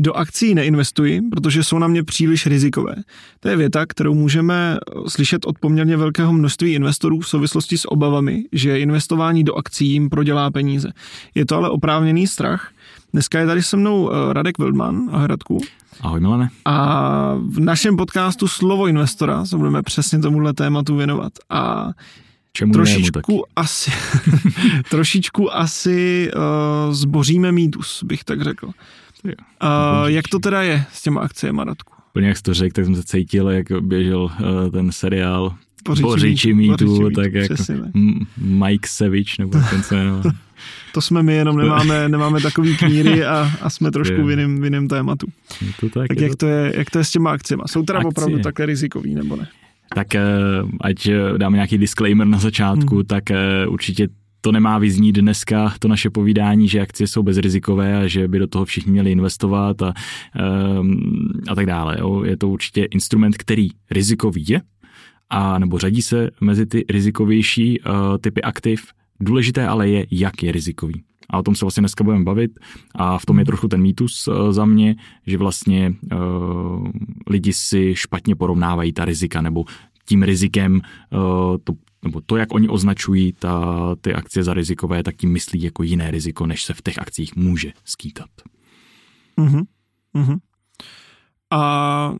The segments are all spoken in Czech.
Do akcí neinvestuji, protože jsou na mě příliš rizikové. To je věta, kterou můžeme slyšet od poměrně velkého množství investorů v souvislosti s obavami, že investování do akcí jim prodělá peníze. Je to ale oprávněný strach. Dneska je tady se mnou eh, Radek Wildman. Ahoj Radku. Ahoj Milane. A v našem podcastu Slovo investora se budeme přesně tomuhle tématu věnovat. A Čemu trošičku asi, trošičku asi uh, zboříme mýtus, bych tak řekl. Uh, jak to teda je s těma akciemi, Radku? Úplně jak jsi to řekl, tak jsem se cítil, jak běžel uh, ten seriál Poříči mýtu, tak jako Mike Savage, nebo ten se jmenoval. To jsme my, jenom nemáme, nemáme takový kníry a, a jsme trošku v jiném, v jiném tématu. to tak, tak jak, to... to je, jak to je s těma akcemi? Jsou teda Akcie. opravdu takhle rizikový, nebo ne? Tak eh, ať dáme nějaký disclaimer na začátku, hmm. tak eh, určitě to nemá vyznít dneska, to naše povídání, že akcie jsou bezrizikové a že by do toho všichni měli investovat a, um, a tak dále. Jo. Je to určitě instrument, který rizikový je, a nebo řadí se mezi ty rizikovější uh, typy aktiv. Důležité ale je, jak je rizikový. A o tom se vlastně dneska budeme bavit a v tom je trochu ten mýtus uh, za mě, že vlastně uh, lidi si špatně porovnávají ta rizika nebo tím rizikem uh, to nebo to, jak oni označují ta, ty akcie za rizikové, tak tím myslí jako jiné riziko, než se v těch akcích může skýtat. Uh-huh. Uh-huh. A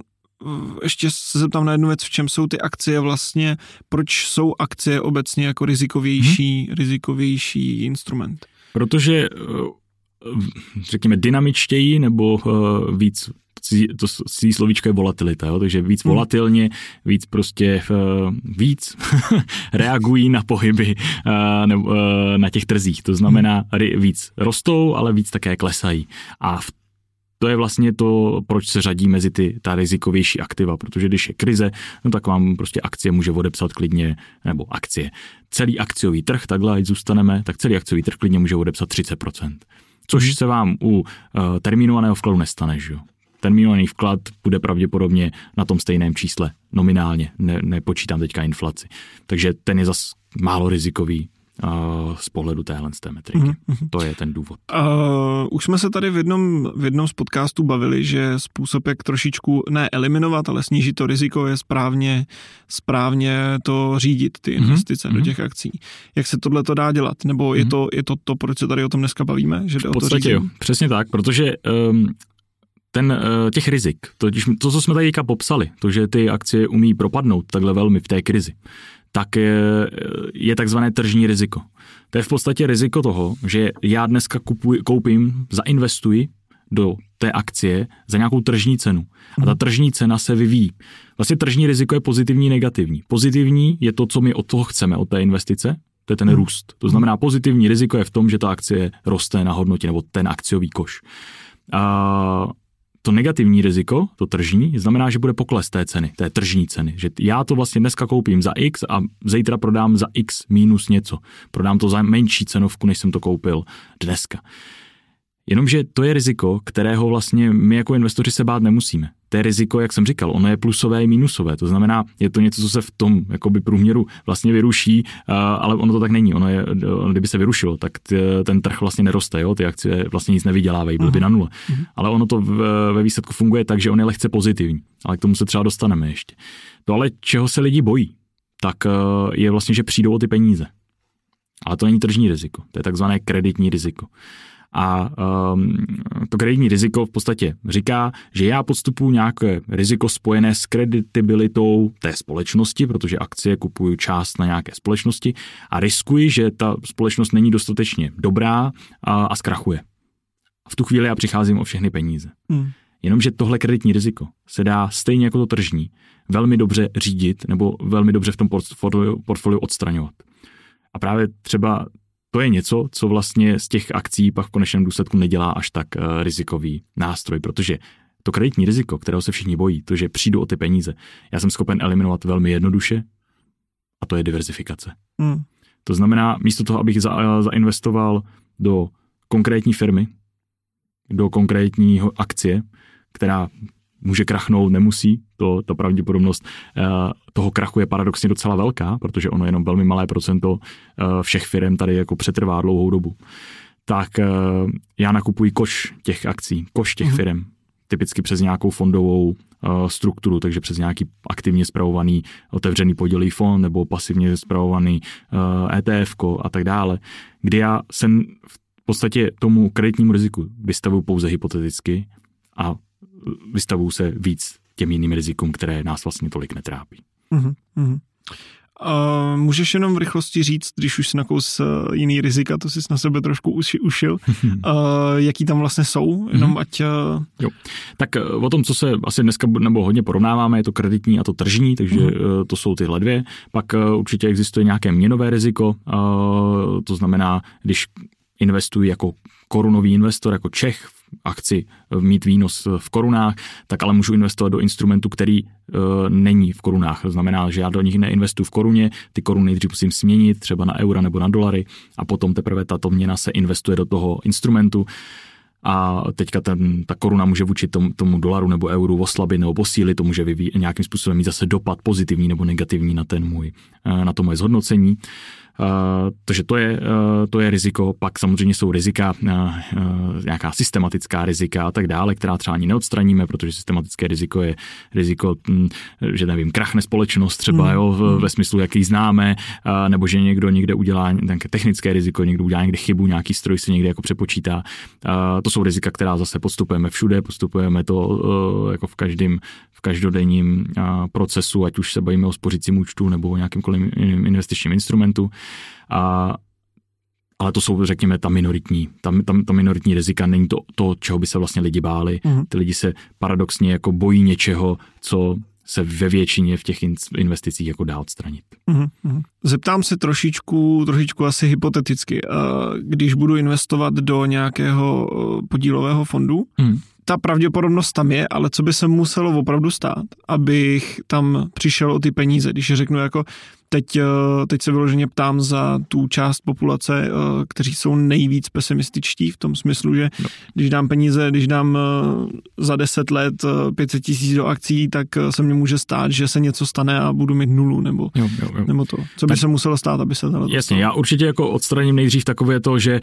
ještě se zeptám na jednu věc, v čem jsou ty akcie vlastně, proč jsou akcie obecně jako rizikovější, hmm. rizikovější instrument? Protože řekněme dynamičtěji nebo víc to svý slovíčko je volatilita, jo? takže víc hmm. volatilně, víc prostě víc reagují na pohyby nebo na těch trzích. To znamená, víc rostou, ale víc také klesají. A v to je vlastně to, proč se řadí mezi ty, ta rizikovější aktiva, protože když je krize, no tak vám prostě akcie může odepsat klidně, nebo akcie. Celý akciový trh, takhle, ať zůstaneme, tak celý akciový trh klidně může odepsat 30%. Což se vám u uh, termínovaného vkladu nestane, že jo? Termínovaný vklad bude pravděpodobně na tom stejném čísle nominálně, ne, nepočítám teďka inflaci. Takže ten je zas málo rizikový, z pohledu téhle z té metriky. Mm-hmm. To je ten důvod. Uh, už jsme se tady v jednom, v jednom z podcastů bavili, že způsob, jak trošičku ne eliminovat, ale snížit to riziko, je správně, správně to řídit, ty mhm. investice mm-hmm. do těch akcí. Jak se tohle to dá dělat? Nebo je, mm-hmm. to, je to to, proč se tady o tom dneska bavíme? Že v podstatě jo, přesně tak, protože um, ten, uh, těch rizik, to, to, co jsme tady popsali, to, že ty akcie umí propadnout takhle velmi v té krizi, tak je, je takzvané tržní riziko. To je v podstatě riziko toho, že já dneska kupuji, koupím, zainvestuji do té akcie za nějakou tržní cenu. A ta mhm. tržní cena se vyvíjí. Vlastně tržní riziko je pozitivní, negativní. Pozitivní je to, co my od toho chceme, od té investice, to je ten mhm. růst. To znamená, pozitivní riziko je v tom, že ta akcie roste na hodnotě, nebo ten akciový koš. A to negativní riziko, to tržní, znamená, že bude pokles té ceny, té tržní ceny. Že já to vlastně dneska koupím za X a zítra prodám za X minus něco. Prodám to za menší cenovku, než jsem to koupil dneska. Jenomže to je riziko, kterého vlastně my jako investoři se bát nemusíme. To je riziko, jak jsem říkal, ono je plusové i minusové. To znamená, je to něco, co se v tom jakoby průměru vlastně vyruší, ale ono to tak není. Ono je, kdyby se vyrušilo, tak ten trh vlastně neroste, jo? ty akcie vlastně nic nevydělávají, byly by na nule. Uh-huh. Ale ono to ve výsledku funguje tak, že on je lehce pozitivní. Ale k tomu se třeba dostaneme ještě. To ale, čeho se lidi bojí, tak e, je vlastně, že přijdou o ty peníze. Ale to není tržní riziko, to je takzvané kreditní riziko. A um, to kreditní riziko v podstatě říká, že já podstupuji nějaké riziko spojené s kreditibilitou té společnosti, protože akcie kupuju část na nějaké společnosti a riskuji, že ta společnost není dostatečně dobrá a, a zkrachuje. A v tu chvíli já přicházím o všechny peníze. Hmm. Jenomže tohle kreditní riziko se dá stejně jako to tržní velmi dobře řídit nebo velmi dobře v tom portfoliu, portfoliu odstraňovat. A právě třeba to je něco, co vlastně z těch akcí pak v konečném důsledku nedělá až tak uh, rizikový nástroj, protože to kreditní riziko, kterého se všichni bojí, to, že přijdu o ty peníze, já jsem schopen eliminovat velmi jednoduše a to je diverzifikace. Hmm. To znamená, místo toho, abych za, zainvestoval do konkrétní firmy, do konkrétního akcie, která může krachnout, nemusí. To, ta pravděpodobnost uh, toho krachu je paradoxně docela velká, protože ono jenom velmi malé procento uh, všech firm tady jako přetrvá dlouhou dobu. Tak uh, já nakupuji koš těch akcí, koš těch mm-hmm. firm. typicky přes nějakou fondovou strukturu, takže přes nějaký aktivně zpravovaný otevřený podělý fond nebo pasivně zpravovaný ETF a tak dále, kdy já jsem v podstatě tomu kreditnímu riziku vystavuju pouze hypoteticky a vystavuju se víc těm jiným rizikům, které nás vlastně tolik netrápí. Uh-huh, Uh, můžeš jenom v rychlosti říct, když už jsi nakous uh, jiný rizika, to jsi na sebe trošku uši, ušil, uh, jaký tam vlastně jsou, jenom mm-hmm. ať... Uh... Jo. Tak o tom, co se asi dneska nebo hodně porovnáváme, je to kreditní a to tržní, takže mm-hmm. uh, to jsou tyhle dvě. Pak určitě existuje nějaké měnové riziko, to znamená, když investuji jako korunový investor, jako Čech a chci mít výnos v korunách, tak ale můžu investovat do instrumentu, který e, není v korunách. To znamená, že já do nich neinvestuji v koruně, ty koruny nejdřív musím změnit třeba na eura nebo na dolary a potom teprve tato měna se investuje do toho instrumentu a teďka ten, ta koruna může vůči tomu, tomu dolaru nebo euru oslabit nebo posílit, to může vyvíjet, nějakým způsobem mít zase dopad pozitivní nebo negativní na ten můj, na to moje zhodnocení. Uh, takže to je, uh, to je riziko. Pak samozřejmě jsou rizika, uh, nějaká systematická rizika a tak dále, která třeba ani neodstraníme, protože systematické riziko je riziko, hm, že nevím, krachne společnost třeba, mm. jo, v, ve smyslu, jaký známe, nebo že někdo někde udělá nějaké technické riziko, někdo udělá někde chybu, nějaký stroj se někde jako přepočítá. To jsou rizika, která zase postupujeme všude, postupujeme to jako v každém v každodenním procesu, ať už se bavíme o spořícím účtu nebo o nějakémkoliv investičním instrumentu. A, ale to jsou, řekněme, ta minoritní, ta, ta, ta minoritní rizika, není to to, čeho by se vlastně lidi báli. Mm. Ty lidi se paradoxně jako bojí něčeho, co se ve většině v těch investicích jako dá odstranit. Mm-hmm. Zeptám se trošičku, trošičku asi hypoteticky. Když budu investovat do nějakého podílového fondu, mm ta pravděpodobnost tam je, ale co by se muselo opravdu stát, abych tam přišel o ty peníze, když řeknu jako Teď, eh, teď se vyloženě ptám za tu část populace, eh, kteří jsou nejvíc pesimističtí v tom smyslu, že no. když dám peníze, když dám eh, za 10 let 500 tisíc do akcí, tak se mně může stát, že se něco stane a budu mít nulu, nebo, jo, jo, jo. nebo to. Co by tak, se muselo stát, aby se to Jasně, stalo? já určitě jako odstraním nejdřív takové to, že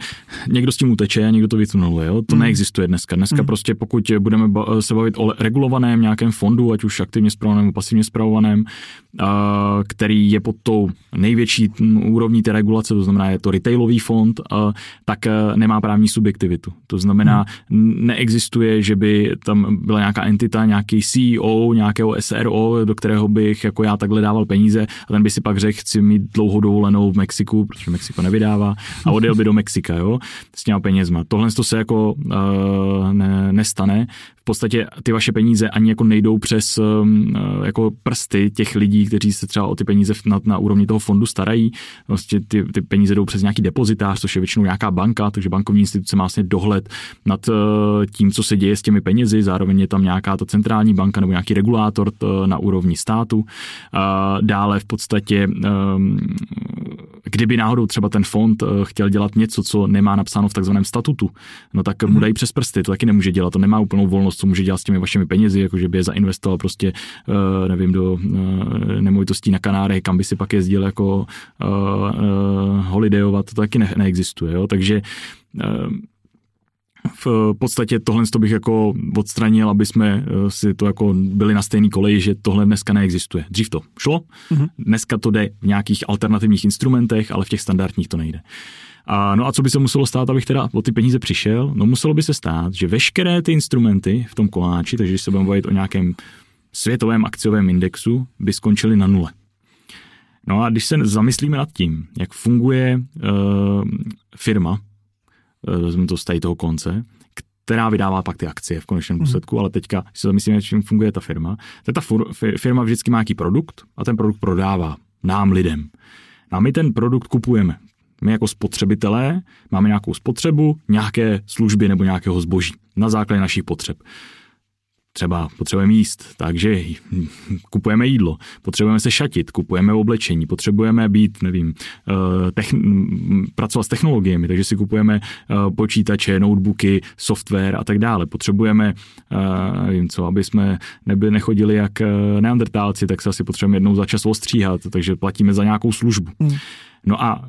někdo s tím uteče a někdo to vytunuluje. Jo? To hmm. neexistuje dneska. Dneska hmm. prostě pokud budeme se bavit o regulovaném nějakém fondu, ať už aktivně zpravovaném, pasivně zpravovaném, který je pod tou největší úrovní té regulace, to znamená, je to retailový fond, tak e, nemá právní subjektivitu. To znamená, hmm. neexistuje, že by tam byla nějaká entita, nějaký CEO, nějakého SRO, do kterého bych jako já takhle dával peníze a ten by si pak řekl, chci mít dlouhou dovolenou v Mexiku, protože Mexiko nevydává a odjel by do Mexika, jo, s těma penězma. Tohle to se jako uh, ne, nestane podstatě ty vaše peníze ani jako nejdou přes um, uh, jako prsty těch lidí, kteří se třeba o ty peníze na, na úrovni toho fondu starají. Vlastně ty, ty peníze jdou přes nějaký depozitář, což je většinou nějaká banka, takže bankovní instituce má vlastně dohled nad uh, tím, co se děje s těmi penězi, zároveň je tam nějaká ta centrální banka nebo nějaký regulátor uh, na úrovni státu. Dále v podstatě um, kdyby náhodou třeba ten fond chtěl dělat něco, co nemá napsáno v takzvaném statutu, no tak mu mhm. dají přes prsty, to taky nemůže dělat, to nemá úplnou volnost co může dělat s těmi vašimi penězi, jako že by je zainvestoval prostě, uh, nevím, do uh, nemovitostí na Kanárech, kam by si pak jezdil jako holidayovat, to taky ne, neexistuje, jo? takže v podstatě tohle bych jako odstranil, aby jsme si to jako byli na stejný koleji, že tohle dneska neexistuje. Dřív to šlo, mm-hmm. dneska to jde v nějakých alternativních instrumentech, ale v těch standardních to nejde. A, no a co by se muselo stát, abych teda o ty peníze přišel? No muselo by se stát, že veškeré ty instrumenty v tom koláči, takže když se budeme bavit o nějakém světovém akciovém indexu, by skončily na nule. No a když se zamyslíme nad tím, jak funguje uh, firma, vezmu to z tady toho konce, která vydává pak ty akcie v konečném mhm. důsledku, mm. ale teďka, když se zamyslíme, čím funguje ta firma, tak ta firma vždycky má nějaký produkt a ten produkt prodává nám, lidem. No a my ten produkt kupujeme. My jako spotřebitelé máme nějakou spotřebu, nějaké služby nebo nějakého zboží na základě našich potřeb. Třeba potřebujeme jíst, takže kupujeme jídlo, potřebujeme se šatit, kupujeme oblečení, potřebujeme být, nevím, eh, techn- pracovat s technologiemi, takže si kupujeme eh, počítače, notebooky, software a tak dále. Potřebujeme, eh, nevím co, aby jsme nebyli, nechodili jak neandertálci, tak se asi potřebujeme jednou za čas ostříhat, takže platíme za nějakou službu. Hmm. No a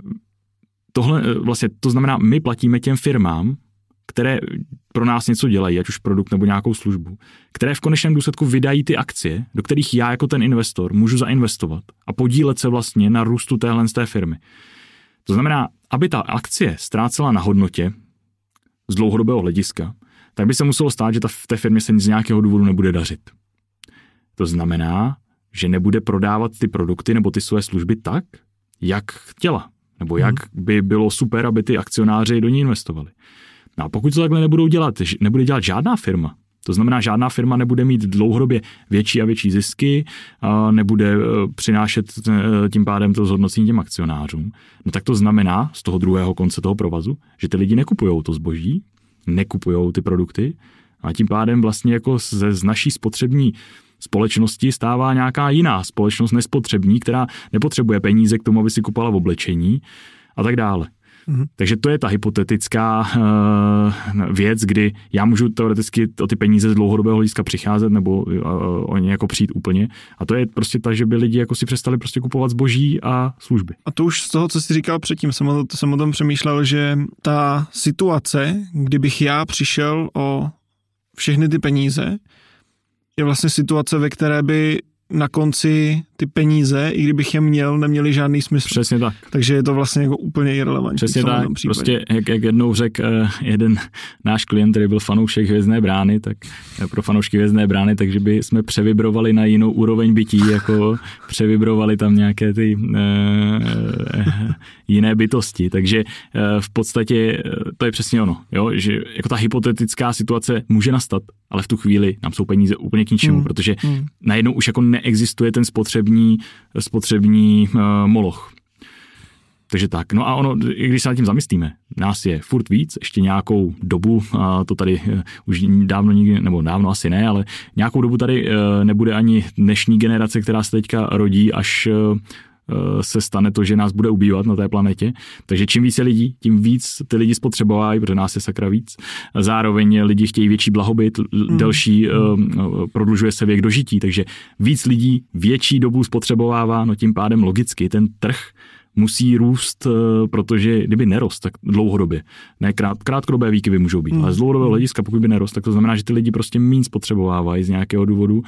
tohle vlastně, to znamená, my platíme těm firmám které pro nás něco dělají, ať už produkt nebo nějakou službu, které v konečném důsledku vydají ty akcie, do kterých já jako ten investor můžu zainvestovat a podílet se vlastně na růstu téhle z té firmy. To znamená, aby ta akcie ztrácela na hodnotě z dlouhodobého hlediska, tak by se muselo stát, že ta v té firmě se z nějakého důvodu nebude dařit. To znamená, že nebude prodávat ty produkty nebo ty své služby tak, jak chtěla. Nebo jak hmm. by bylo super, aby ty akcionáři do ní investovali. No a pokud to takhle nebudou dělat, nebude dělat žádná firma, to znamená, žádná firma nebude mít dlouhodobě větší a větší zisky, a nebude e, přinášet e, tím pádem to zhodnocení těm akcionářům. No tak to znamená z toho druhého konce toho provazu, že ty lidi nekupují to zboží, nekupují ty produkty a tím pádem vlastně jako ze, z naší spotřební společnosti stává nějaká jiná společnost nespotřební, která nepotřebuje peníze k tomu, aby si kupala v oblečení a tak dále. Mm-hmm. Takže to je ta hypotetická uh, věc, kdy já můžu teoreticky o ty peníze z dlouhodobého hlediska přicházet nebo uh, o ně jako přijít úplně. A to je prostě ta, že by lidi jako si přestali prostě kupovat zboží a služby. A to už z toho, co jsi říkal předtím, jsem o, jsem o tom přemýšlel, že ta situace, kdybych já přišel o všechny ty peníze, je vlastně situace, ve které by na konci ty peníze, i kdybych je měl, neměli žádný smysl. Přesně tak. Takže je to vlastně jako úplně irrelevantní. Přesně tak. Prostě, jak, jak jednou řekl uh, jeden náš klient, který byl fanoušek Hvězdné brány, tak pro fanoušky Hvězdné brány, takže by jsme převibrovali na jinou úroveň bytí, jako převibrovali tam nějaké ty uh, jiné bytosti. Takže uh, v podstatě to je přesně ono, jo? že jako ta hypotetická situace může nastat, ale v tu chvíli nám jsou peníze úplně k ničemu, mm. protože mm. najednou už jako neexistuje ten spotřební, spotřební uh, moloch. Takže tak. No a ono, i když se nad tím zamyslíme, nás je furt víc, ještě nějakou dobu, a to tady uh, už dávno nikdy, nebo dávno asi ne, ale nějakou dobu tady uh, nebude ani dnešní generace, která se teďka rodí, až Eh, se stane to, že nás bude ubývat na té planetě. Takže čím více lidí, tím víc ty lidi spotřebovají, protože nás je sakra víc. Zároveň lidi chtějí větší blahobyt, mm. delší, mm. prodlužuje se věk dožití, takže víc lidí větší dobu spotřebovává, no tím pádem logicky ten trh musí růst, eh, protože kdyby nerost, tak dlouhodobě. Ne krát, krátkodobé výkyvy můžou být, mm. ale z dlouhodobého hlediska, pokud by nerost, tak to znamená, že ty lidi prostě méně spotřebovávají z nějakého důvodu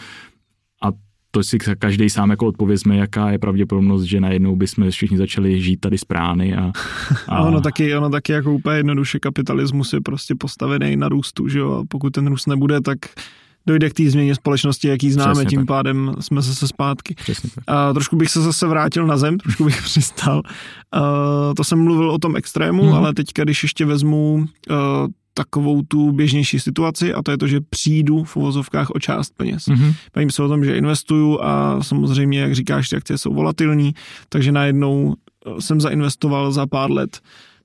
to si každý sám jako odpovězme, jaká je pravděpodobnost, že najednou bychom všichni začali žít tady z prány. A, a... ono, taky, ono taky jako úplně jednoduše kapitalismus je prostě postavený na růstu, že jo? A pokud ten růst nebude, tak dojde k té změně společnosti, jaký známe, Přesně tím tak. pádem jsme zase zpátky. Přesně tak. A trošku bych se zase vrátil na zem, trošku bych přistal. A to jsem mluvil o tom extrému, hmm. ale teďka, když ještě vezmu uh, takovou tu běžnější situaci a to je to, že přijdu v uvozovkách o část peněz. Mm-hmm. Bavím se o tom, že investuju a samozřejmě, jak říkáš, ty akcie jsou volatilní, takže najednou eh, jsem zainvestoval za pár let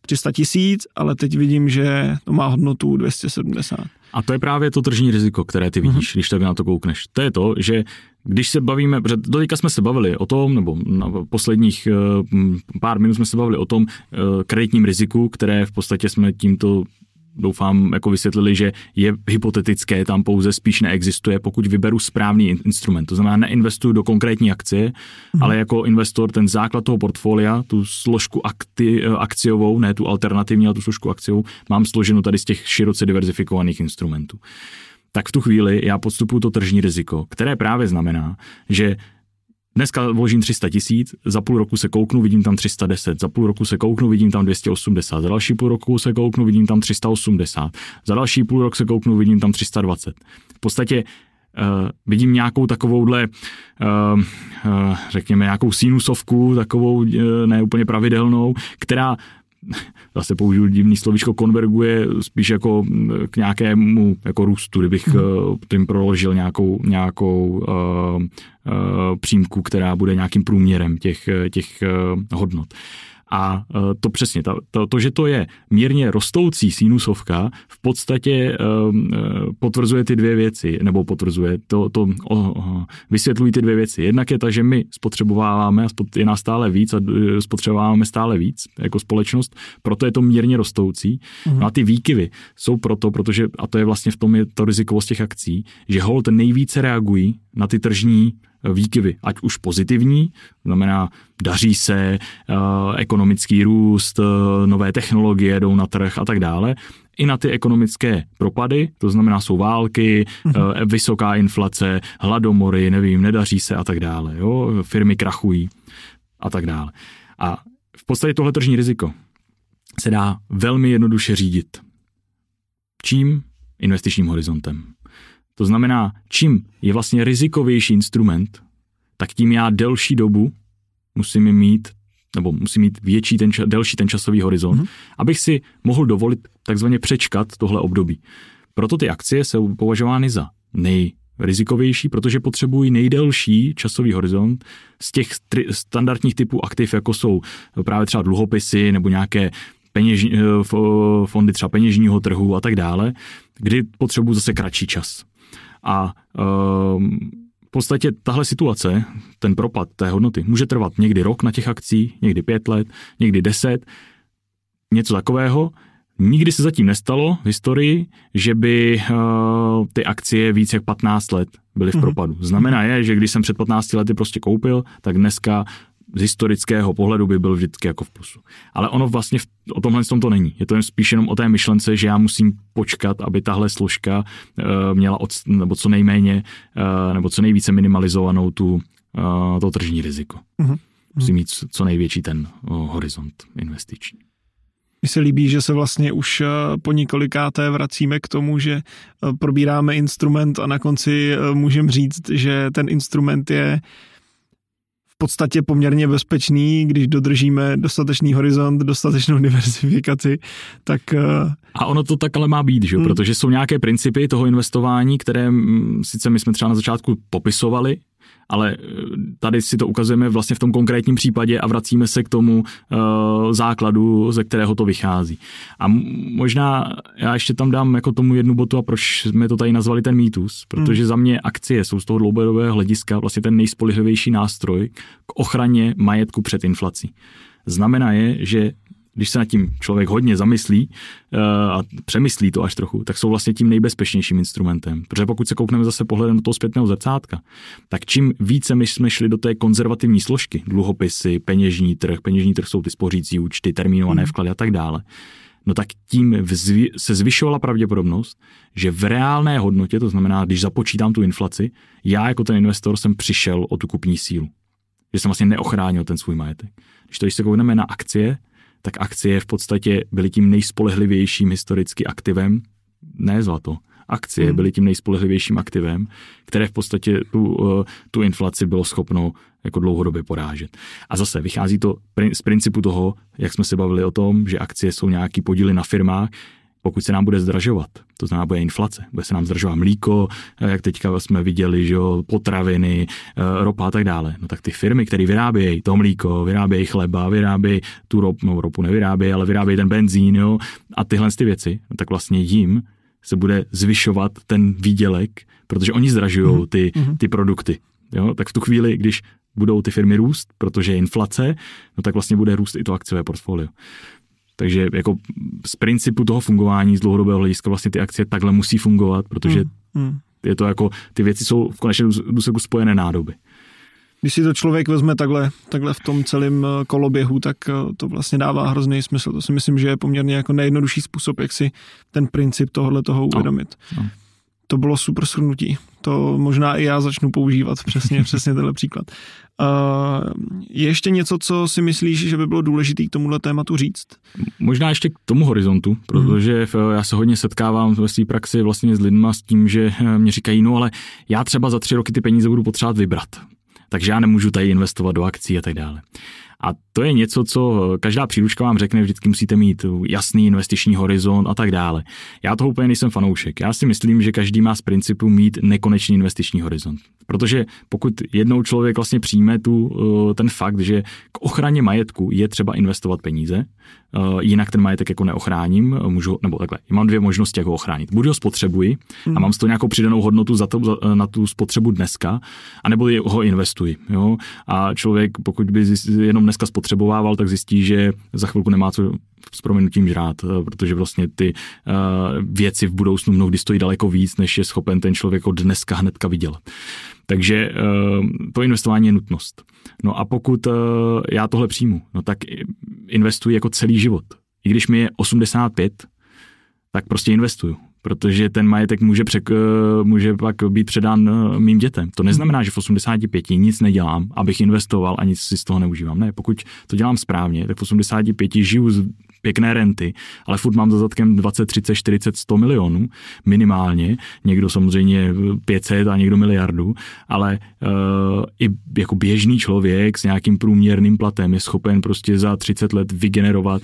300 tisíc, ale teď vidím, že to má hodnotu 270. A to je právě to tržní riziko, které ty vidíš, mm-hmm. když tak na to koukneš. To je to, že když se bavíme, protože teďka jsme se bavili o tom, nebo na posledních eh, pár minut jsme se bavili o tom eh, kreditním riziku, které v podstatě jsme tímto doufám, jako vysvětlili, že je hypotetické, tam pouze spíš neexistuje, pokud vyberu správný instrument. To znamená, neinvestuju do konkrétní akcie, hmm. ale jako investor ten základ toho portfolia, tu složku akti, akciovou, ne tu alternativní, ale tu složku akciovou, mám složenou tady z těch široce diverzifikovaných instrumentů tak v tu chvíli já podstupuju to tržní riziko, které právě znamená, že Dneska vložím 300 tisíc, za půl roku se kouknu, vidím tam 310, za půl roku se kouknu, vidím tam 280, za další půl roku se kouknu, vidím tam 380, za další půl rok se kouknu, vidím tam 320. V podstatě Uh, vidím nějakou takovouhle, uh, uh, řekněme, nějakou sinusovku, takovou uh, neúplně pravidelnou, která zase použiju divný slovíčko, konverguje spíš jako k nějakému jako růstu, kdybych hmm. tím proložil nějakou, nějakou uh, uh, přímku, která bude nějakým průměrem těch, těch uh, hodnot. A e, to přesně, to, to, to, že to je mírně rostoucí sinusovka, v podstatě um, potvrzuje ty dvě věci, nebo potvrzuje, to, to oh, vysvětlují ty dvě věci. Jednak je ta, že my spotřebováváme a je nás stále víc a spotřebováváme stále víc jako společnost, proto je to mírně rostoucí. Mm. No a ty výkyvy jsou proto, protože, a to je vlastně v tom je to rizikovost těch akcí, že hold nejvíce reagují na ty tržní výkyvy, ať už pozitivní, znamená daří se, ekonomický růst, nové technologie jdou na trh a tak dále, i na ty ekonomické propady, to znamená jsou války, mm-hmm. vysoká inflace, hladomory, nevím, nedaří se a tak dále, jo? firmy krachují a tak dále. A v podstatě tohle tržní riziko se dá velmi jednoduše řídit. Čím? Investičním horizontem. To znamená, čím je vlastně rizikovější instrument, tak tím já delší dobu musím mít nebo musím mít větší ten, delší ten časový horizont, mm-hmm. abych si mohl dovolit takzvaně přečkat tohle období. Proto ty akcie jsou považovány za nejrizikovější, protože potřebují nejdelší časový horizont z těch tri- standardních typů aktiv, jako jsou právě třeba dluhopisy nebo nějaké peněž, eh, fondy třeba peněžního trhu a tak dále, kdy potřebuji zase kratší čas. A um, v podstatě tahle situace, ten propad té hodnoty, může trvat někdy rok na těch akcích, někdy pět let, někdy deset, něco takového. Nikdy se zatím nestalo v historii, že by uh, ty akcie víc jak 15 let byly v mhm. propadu. Znamená je, že když jsem před 15 lety prostě koupil, tak dneska z historického pohledu by byl vždycky jako v plusu. Ale ono vlastně v, o tomhle tom to není. Je to jen spíš jenom o té myšlence, že já musím počkat, aby tahle složka uh, měla od, nebo co nejméně, uh, nebo co nejvíce minimalizovanou tu, uh, to tržní riziko. Uh-huh. Musím mít co největší ten uh, horizont investiční. Mně se líbí, že se vlastně už po několikáté vracíme k tomu, že probíráme instrument a na konci můžeme říct, že ten instrument je v podstatě poměrně bezpečný, když dodržíme dostatečný horizont, dostatečnou diversifikaci, tak... Eh, A ono to tak ale má být, že? Hmm. protože jsou nějaké principy toho investování, které mm, sice my jsme třeba na začátku popisovali, ale eh, tady si to ukazujeme vlastně v tom konkrétním případě a vracíme se k tomu uh, základu, ze kterého to vychází. A možná já ještě tam dám jako tomu jednu botu a proč jsme to tady nazvali ten mýtus, protože hmm. za mě akcie jsou z toho dlouhodobého hlediska vlastně ten nejspolehlivější nástroj k ochraně majetku před inflací. Znamená je, že když se nad tím člověk hodně zamyslí uh, a přemyslí to až trochu, tak jsou vlastně tím nejbezpečnějším instrumentem. Protože pokud se koukneme zase pohledem do toho zpětného zrcátka, tak čím více my jsme šli do té konzervativní složky, dluhopisy, peněžní trh, peněžní trh jsou ty spořící účty, termínované hmm. vklady a tak dále, no tak tím vzvi, se zvyšovala pravděpodobnost, že v reálné hodnotě, to znamená, když započítám tu inflaci, já jako ten investor jsem přišel o tu kupní sílu. Že jsem vlastně neochránil ten svůj majetek. Když to, když se koukneme na akcie, tak akcie v podstatě byly tím nejspolehlivějším historicky aktivem, ne zlato, akcie hmm. byly tím nejspolehlivějším aktivem, které v podstatě tu, eh, tu inflaci bylo schopno jako dlouhodobě porážet. A zase vychází to z principu toho, jak jsme se bavili o tom, že akcie jsou nějaký podíly na firmách, pokud se nám bude zdražovat, to znamená, bude inflace, bude se nám zdražovat mlíko, eh, jak teďka jsme viděli, že jo, potraviny, eh, ropa a tak dále, no tak ty firmy, které vyrábějí to mlíko, vyrábějí chleba, vyrábějí tu ropu, no ropu nevyrábějí, ale vyrábějí ten benzín, jo, a tyhle ty věci, no tak vlastně jim se bude zvyšovat ten výdělek, protože oni zdražují mhm. ty, mhm. ty produkty. Jo? Tak v tu chvíli, když budou ty firmy růst, protože je inflace, no tak vlastně bude růst i to akciové portfolio. Takže jako z principu toho fungování z dlouhodobého hlediska vlastně ty akcie takhle musí fungovat, protože hmm. Hmm. je to jako, ty věci jsou v konečném důsledku spojené nádoby. Když si to člověk vezme takhle, takhle v tom celém eh, koloběhu, tak eh, to vlastně dává hrozný smysl. To si myslím, že je poměrně jako nejjednodušší způsob, jak si ten princip tohle toho no. uvědomit. No, no. To bylo super shrnutí. To možná i já začnu používat přesně, přesně tenhle příklad. Je ještě něco, co si myslíš, že by bylo důležité k tomuhle tématu říct? Možná ještě k tomu horizontu, protože hmm. já se hodně setkávám ve své praxi vlastně s lidma s tím, že eh, mě říkají, no ale já třeba za tři roky ty peníze budu potřebovat vybrat. Takže já nemůžu tady investovat do akcí a tak dále. A to je něco, co každá příručka vám řekne, vždycky musíte mít jasný investiční horizont a tak dále. Já toho úplně nejsem fanoušek. Já si myslím, že každý má z principu mít nekonečný investiční horizont. Protože pokud jednou člověk vlastně přijme tu, eh, ten fakt, že k ochraně majetku je třeba investovat peníze, eh, jinak ten majetek jako neochráním, můžu, nebo takhle, mám dvě možnosti, jak ho ochránit. Buď ho spotřebuji a hmm. mám z toho nějakou přidanou hodnotu za to, za, na tu spotřebu dneska, anebo ho investuji. Jo? A člověk, pokud by jenom dneska spotřebovával, tak zjistí, že za chvilku nemá co s proměnutím žrát, eh, protože vlastně ty uh, věci v budoucnu mnohdy stojí daleko víc, než je schopen ten člověk od dneska hnedka vydělat. Takže uh, to investování je nutnost. No a pokud já tohle přijmu, no tak investuji jako celý život. I když mi je 85, tak prostě investuju protože ten majetek může, přek, eh, může pak být předán eh, mým dětem. To neznamená, že v 85 nic nedělám, abych investoval a nic si z toho neužívám. Ne, pokud to dělám správně, tak v 85 žiju z pěkné renty, ale furt mám za zadkem 20, 30, 40, 100 milionů minimálně, někdo samozřejmě 500 a někdo miliardu, ale uh, i jako běžný člověk s nějakým průměrným platem je schopen prostě za 30 let vygenerovat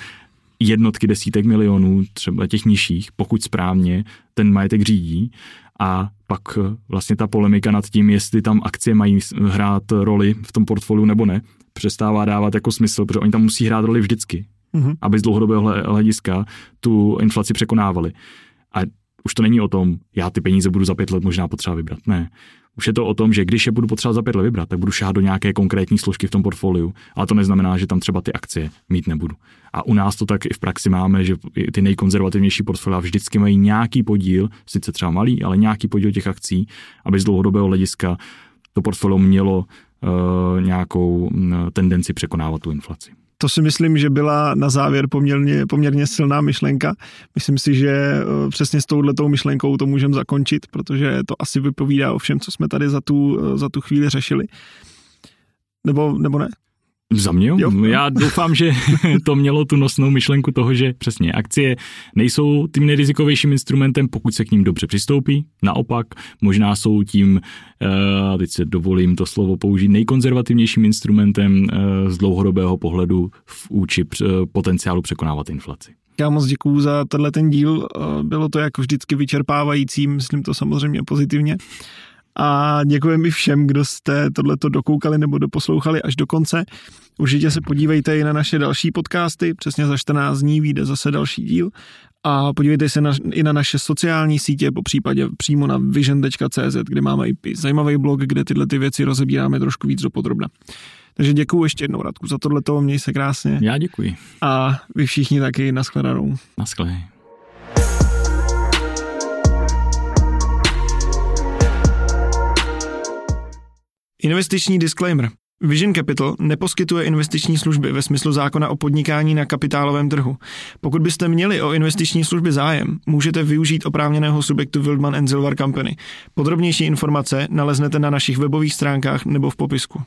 jednotky desítek milionů, třeba těch nižších, pokud správně ten majetek řídí. A pak eh, vlastně ta polemika nad tím, jestli tam akcie mají hrát roli v tom portfoliu nebo ne, přestává dávat jako smysl, protože oni tam musí hrát roli vždycky, mm-hmm. aby z dlouhodobého hlediska tu inflaci překonávali. A už to není o tom, já ty peníze budu za pět let možná potřeba vybrat. Ne. Už je to o tom, že když je budu potřebovat za pět let vybrat, tak budu šát do nějaké konkrétní složky v tom portfoliu, ale to neznamená, že tam třeba ty akcie mít nebudu. A u nás to tak i v praxi máme, že ty nejkonzervativnější portfolia vždycky mají nějaký podíl, sice třeba malý, ale nějaký podíl těch akcí, aby z dlouhodobého hlediska to portfolio mělo uh, nějakou uh, tendenci překonávat tu inflaci. To si myslím, že byla na závěr poměrně, poměrně silná myšlenka. Myslím si, že eh, přesně s touhletou myšlenkou to můžeme zakončit, protože to asi vypovídá o všem, co jsme tady za tu, za tu chvíli řešili. Nebo, nebo ne? Za mě? Jo. Já doufám, že to mělo tu nosnou myšlenku toho, že přesně akcie nejsou tím nejrizikovějším instrumentem, pokud se k ním dobře přistoupí. Naopak, možná jsou tím, eh, teď se dovolím to slovo použít, nejkonzervativnějším instrumentem eh, z dlouhodobého pohledu v úči potenciálu překonávat inflaci. Já moc děkuju za tenhle ten díl. Eh, bylo to jako vždycky vyčerpávající, myslím to samozřejmě pozitivně. A děkujeme i všem, kdo jste tohleto dokoukali nebo doposlouchali až do konce. Určitě se podívejte i na naše další podcasty, přesně za 14 dní vyjde zase další díl. A podívejte se na, i na naše sociální sítě, po případě přímo na vision.cz, kde máme i zajímavý blog, kde tyhle ty věci rozebíráme trošku víc dopodrobna. Takže děkuji ještě jednou, Radku, za tohleto, měj se krásně. Já děkuji. A vy všichni taky, naschledanou. Naschledanou. Investiční disclaimer. Vision Capital neposkytuje investiční služby ve smyslu zákona o podnikání na kapitálovém trhu. Pokud byste měli o investiční služby zájem, můžete využít oprávněného subjektu Wildman Silver Company. Podrobnější informace naleznete na našich webových stránkách nebo v popisku.